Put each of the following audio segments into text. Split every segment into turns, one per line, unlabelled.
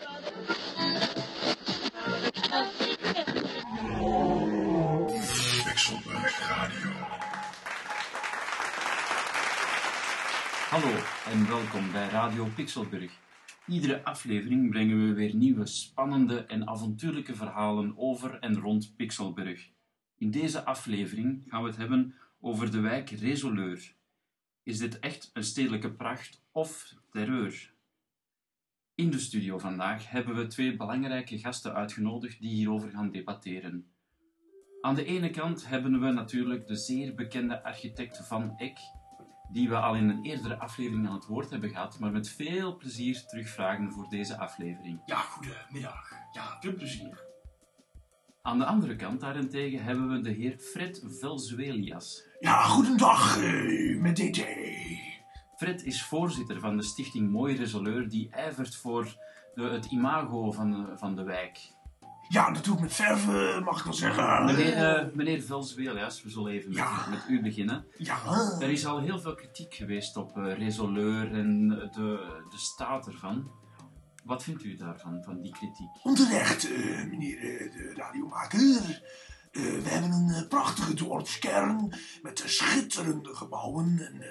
Radio.
Hallo en welkom bij Radio Pixelburg. Iedere aflevering brengen we weer nieuwe spannende en avontuurlijke verhalen over en rond Pixelburg. In deze aflevering gaan we het hebben over de wijk Resoleur. Is dit echt een stedelijke pracht of terreur? In de studio vandaag hebben we twee belangrijke gasten uitgenodigd die hierover gaan debatteren. Aan de ene kant hebben we natuurlijk de zeer bekende architect Van Eck, die we al in een eerdere aflevering aan het woord hebben gehad, maar met veel plezier terugvragen voor deze aflevering.
Ja, goedemiddag. Ja, veel plezier.
Aan de andere kant daarentegen hebben we de heer Fred Velzuelias.
Ja, goedendag, eh, met DT.
Fred is voorzitter van de stichting Mooi Resoleur, die ijvert voor de, het imago van de, van de wijk.
Ja, ik met verven, mag ik wel zeggen.
Meneer, eh meneer Velzuelias, we zullen even met,
Ja.
met u beginnen.
Ja,
Er is al heel veel kritiek geweest op eh, Resoleur en de, de staat ervan. Wat vindt u daarvan, van die kritiek?
onterecht, eh, meneer de radiomaker. We hebben een prachtige dorpskern met schitterende gebouwen. En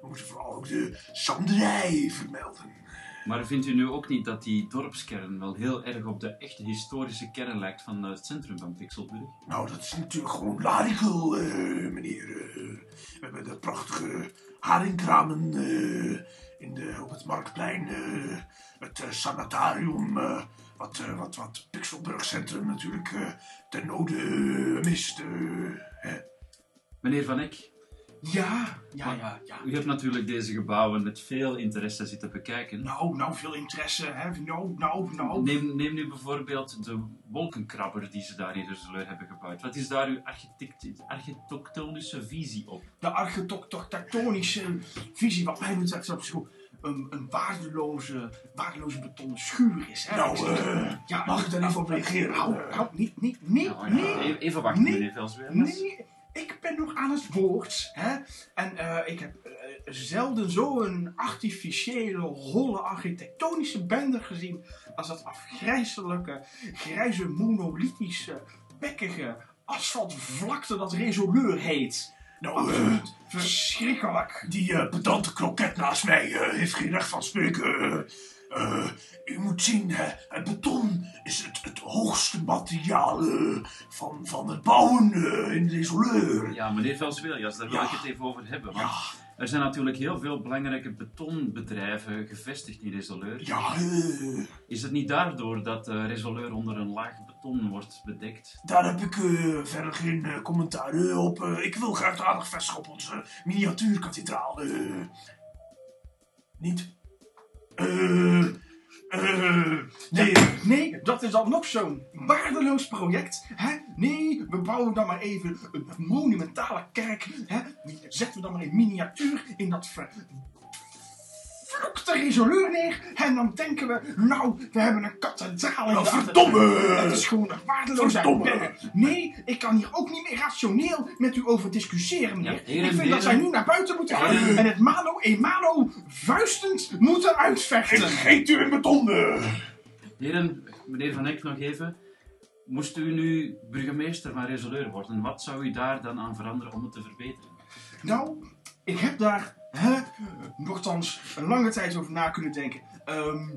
we moeten vooral ook de zanderij vermelden.
Maar vindt u nu ook niet dat die dorpskern wel heel erg op de echte historische kern lijkt van het centrum van Pixelburg?
Nou, dat is natuurlijk gewoon laricul, eh, meneer. eh. we hebben de prachtige haringkramen eh, in de, op het Marktplein. eh, het eh, sanatarium, eh, wat, eh, wat, wat Pixelburg Centrum natuurlijk eh, ten node eh, mist. eh.
Meneer Van Eck,
Ja, ja, ja, ja.
u hebt natuurlijk deze gebouwen met veel interesse zitten bekijken.
Nou, nou, veel interesse, hè. Nou, nou, nou.
Neem, neem nu bijvoorbeeld de wolkenkrabber die ze daar in Resoleur hebben gebouwd. Wat is daar uw architect, architectonische visie op?
De architectonische visie, wat mij betreft, is op zich een, een waardeloze, waardeloze betonnen schuur is, hè.
Nou, eh,
ja,
mag ik daar even op reageren?
Nou, nou, niet, niet, niet,
Nou, ja,
nee.
e- Even wachten,
Nee.
meneer Velzuelias.
Nee, ik ben nog aan het woord. Hè? En eh, ik heb eh, zelden zo'n artificiële, holle, architectonische bende gezien. als dat afgrijzelijke, grijze, monolithische, bekkige asfaltvlakte dat Resoleur heet.
Nou, eh,
verschrikkelijk.
die eh, pedante kroket naast mij eh, heeft geen recht van spreken. U moet zien, het beton is het, het hoogste materiaal van, van het bouwen in Resoleur.
Ja, meneer Velzuelias, daar wil
Ja.
ik het even over hebben. Want
Ja,
er zijn natuurlijk heel veel belangrijke betonbedrijven gevestigd in Resoleur.
ja
Is het niet daardoor dat eh, Resoleur onder een laag beton wordt bedekt?
daar heb ik eh, verder geen eh, commentaar op. Ik wil graag de aandacht vestigen op onze miniatuurkathedraal. niet? Eh, nee,
Nee, dat is dan nog zo'n waardeloos project. Hè? Nee, we bouwen dan maar even een monumentale kerk. Hè? Zetten we dan maar in miniatuur in dat vervloekte resoleur neer. En dan denken we, nou, we hebben een kathedraal in
Nou,
de
verdomme!
Het is gewoon een uitbenne. Nee, ik kan hier ook niet meer rationeel met u over discussiëren, meneer.
Ja, heren,
ik vind dat zij nu naar buiten moeten gaan en het mano e mano vuistend moeten
ik
uitvechten.
geet u in beton. eh.
Heren, meneer Van Eck nog even. Moest u nu burgemeester van Resoleur worden, wat zou u daar dan aan veranderen om het te verbeteren?
Nou, ik heb daar hè, nogthans een lange tijd over na kunnen denken. Ehm,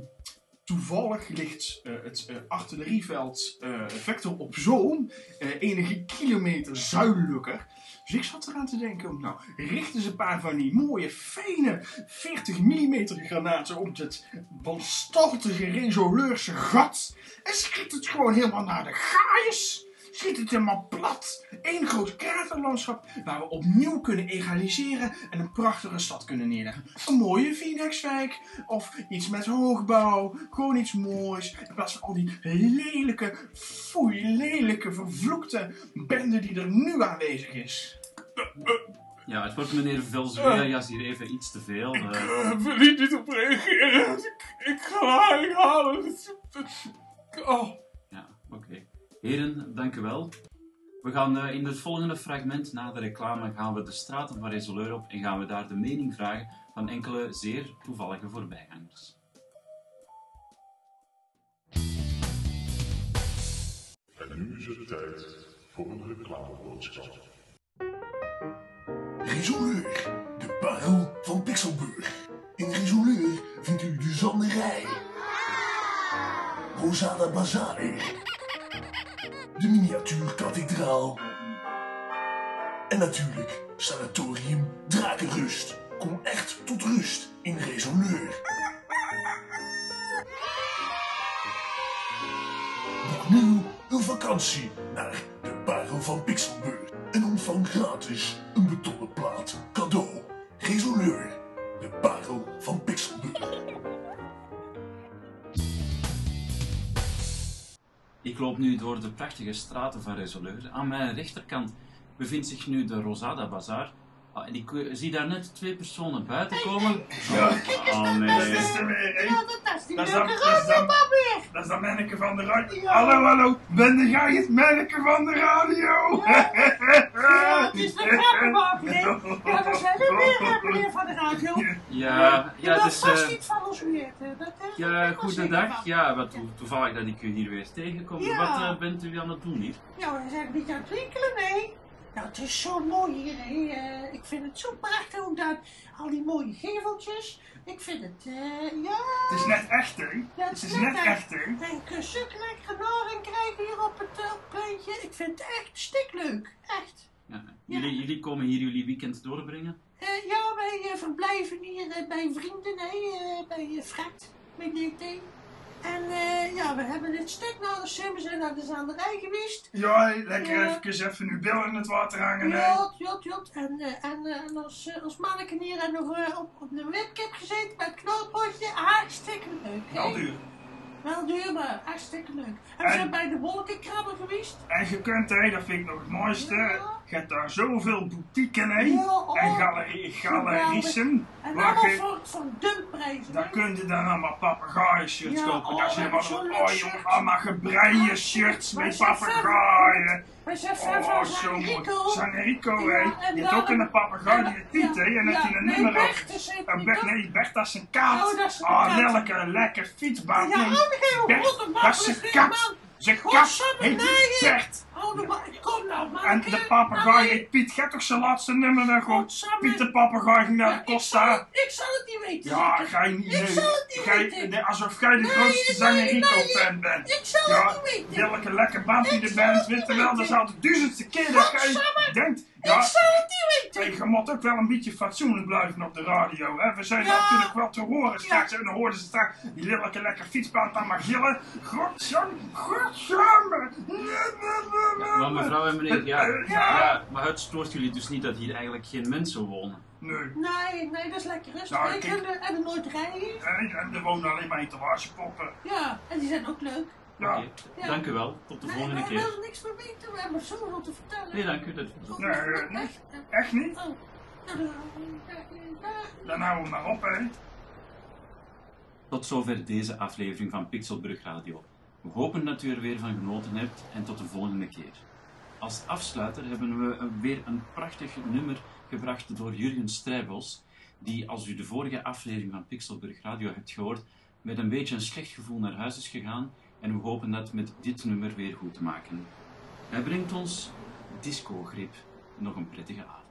toevallig ligt eh, het eh, artillerieveld eh Vector op Zoom enige kilometer zuidelijker. Dus ik zat eraan te denken, nou, richten ze een paar van die mooie, fijne 40 mm granaten op het wanstaltige resoluurse gat. En schiet het gewoon helemaal naar de gaais. Schiet het helemaal plat. Eén groot kraterlandschap waar we opnieuw kunnen egaliseren en een prachtige stad kunnen neerleggen. Een mooie Phoenixwijk of iets met hoogbouw. Gewoon iets moois. In plaats van al die lelijke, foei, lelijke, vervloekte bende die er nu aanwezig is.
Ja, het wordt meneer Velzuelias hier even iets te veel. eh.
Ik wil hier niet op reageren. Ik, ik ga haring halen. Oh.
Heren, dank u wel. We gaan eh, in het volgende fragment na de reclame gaan we de straten van Resoleur op en gaan we daar de mening vragen van enkele zeer toevallige voorbijgangers.
En nu is het tijd voor een reclameboodschap.
Resoleur, de parel van Pixelburg. In Resoleur vindt u de zanderij. Rosada Bazaar. De miniatuurkathedraal. En natuurlijk Sanatorium Drakenrust. Kom echt tot rust in Resoleur. Boek nu uw vakantie naar de Parel van Pixelburg. En ontvang gratis een betonnen plaat
Ik loop nu door de prachtige straten van Resoleur. Aan mijn rechterkant bevindt zich nu de Rosada Bazaar. Ah, en ik eh, zie daar net twee personen buiten komen.
Ja.
Oh
Dat
nee.
er?
Ja, dat is die leuke
dat is. Dat dat manneke van de radio.
Ja.
Hallo, hallo. Ben jij het manneke van de radio?
Ja, het is de grappenbak, hè. Ja, daar zijn we weer, meneer van de radio.
Ja, ja, het
wilt
is...
vast
eh,
niet van ons. Dat is
ja, goedendag. Ja, wat to- toevallig dat ik u hier weer tegenkom.
Ja.
Wat eh, bent u aan het doen hier?
Ja, we zijn een beetje aan het winkelen, nee. Nou, het is zo mooi hier, hè. Eh, ik vind het zo prachtig, ook dat al die mooie geveltjes. Ik vind het, eh, ja...
Het is net echt, hè?
Ja,
Het is net echt, hè?
En je kunt zulke lekkere naring krijgen hier op het pleintje. Ik vind het echt stikleuk. Echt.
Ja. Jullie, jullie komen hier jullie weekend doorbrengen?
Eh, ja, wij verblijven hier bij vrienden, hè, bij uh, Fred, met DT. En eh, ja, we hebben dit stuk naar de Sims en naar de zanderij geweest.
Ja, lekker
Ja.
even, even uw bil in het water hangen?
Jot, jot, jot. En, eh, en, eh, en als, als manneken hier en nog op, op een webcam gezeten met knoopotje. Hartstikke leuk.
Wel duur.
Wel duur, maar hartstikke leuk. En we zijn bij de wolkenkrabber geweest.
En je kunt, hè, dat vind ik nog het mooiste,
Ja.
Je hebt daar zoveel?
Ja, oh.
En galerie, galeriessen,
En allemaal
je...
voor, voor dumpprijzen.
Daar kun je dan allemaal papegaaien shirts
Ja,
kopen.
oh,
Daar zijn
zo'n
oh, jongen, allemaal gebreide shirts met papegaaien. Oh, zo mooi.
Ja,
hè.
en
Je hebt ook een papegaai die het Piet, hè. En dat hij een nummer op.
Bert hoor.
nee, Bert, dat is een kaart.
Oh, kaart.
lekker, lekker fietsbaan.
Ja,
Bert, dat is een kat. kat
Godsamme,
heet
nee.
Bert.
De kom nou, man.
En de papegaai heet Piet. Gaat toch zijn laatste nummer gewoon?
Godsamme.
Piet de papegaai ging naar de
Ik zal,
Costa.
het- ik zal het niet weten.
Ja, ga je niet.
Ik zal het niet weten.
alsof jij de grootste zanger Rico-fan bent.
Ik zal het niet weten.
welke lekker band die er Weet
niet
je wel, dat is al de duizendste keer dat jij denkt. Ja, je moet ook wel een beetje fatsoenlijk blijven op de radio. Hè? We zijn
Ja.
natuurlijk wel te horen straks. En dan hoorden ze straks die lelijke lekker fietsband aan maar gillen. Godsamme.
Maar mevrouw en meneer, ja,
Eh,
ja.
ja.
maar het stoort jullie dus niet dat hier eigenlijk geen mensen wonen.
Nee.
Nee, nee, dat is lekker rustig.
Nou,
ik en, de, en de nooit rijden.
En, en er wonen alleen maar etalagepoppen.
Ja, en die zijn ook leuk.
Ja.
Dank u wel, tot de
Nee,
volgende keer.
willen niks meer weten. We hebben zoveel te vertellen.
Nee, dank u. Dat...
Nee, nee.
Echt?
Echt niet?
Oh. Dan-
houden we maar op, hè.
Tot zover deze aflevering van Pixelbrug Radio. We hopen dat u er weer van genoten hebt en tot de volgende keer. Als afsluiter hebben we weer een prachtig nummer gebracht door Jurgen Strijbos, die als u de vorige aflevering van Pixelbrug Radio hebt gehoord, met een beetje een slecht gevoel naar huis is gegaan en we hopen dat met dit nummer weer goed te maken. Hij brengt ons Disco Grip. Nog een prettige avond.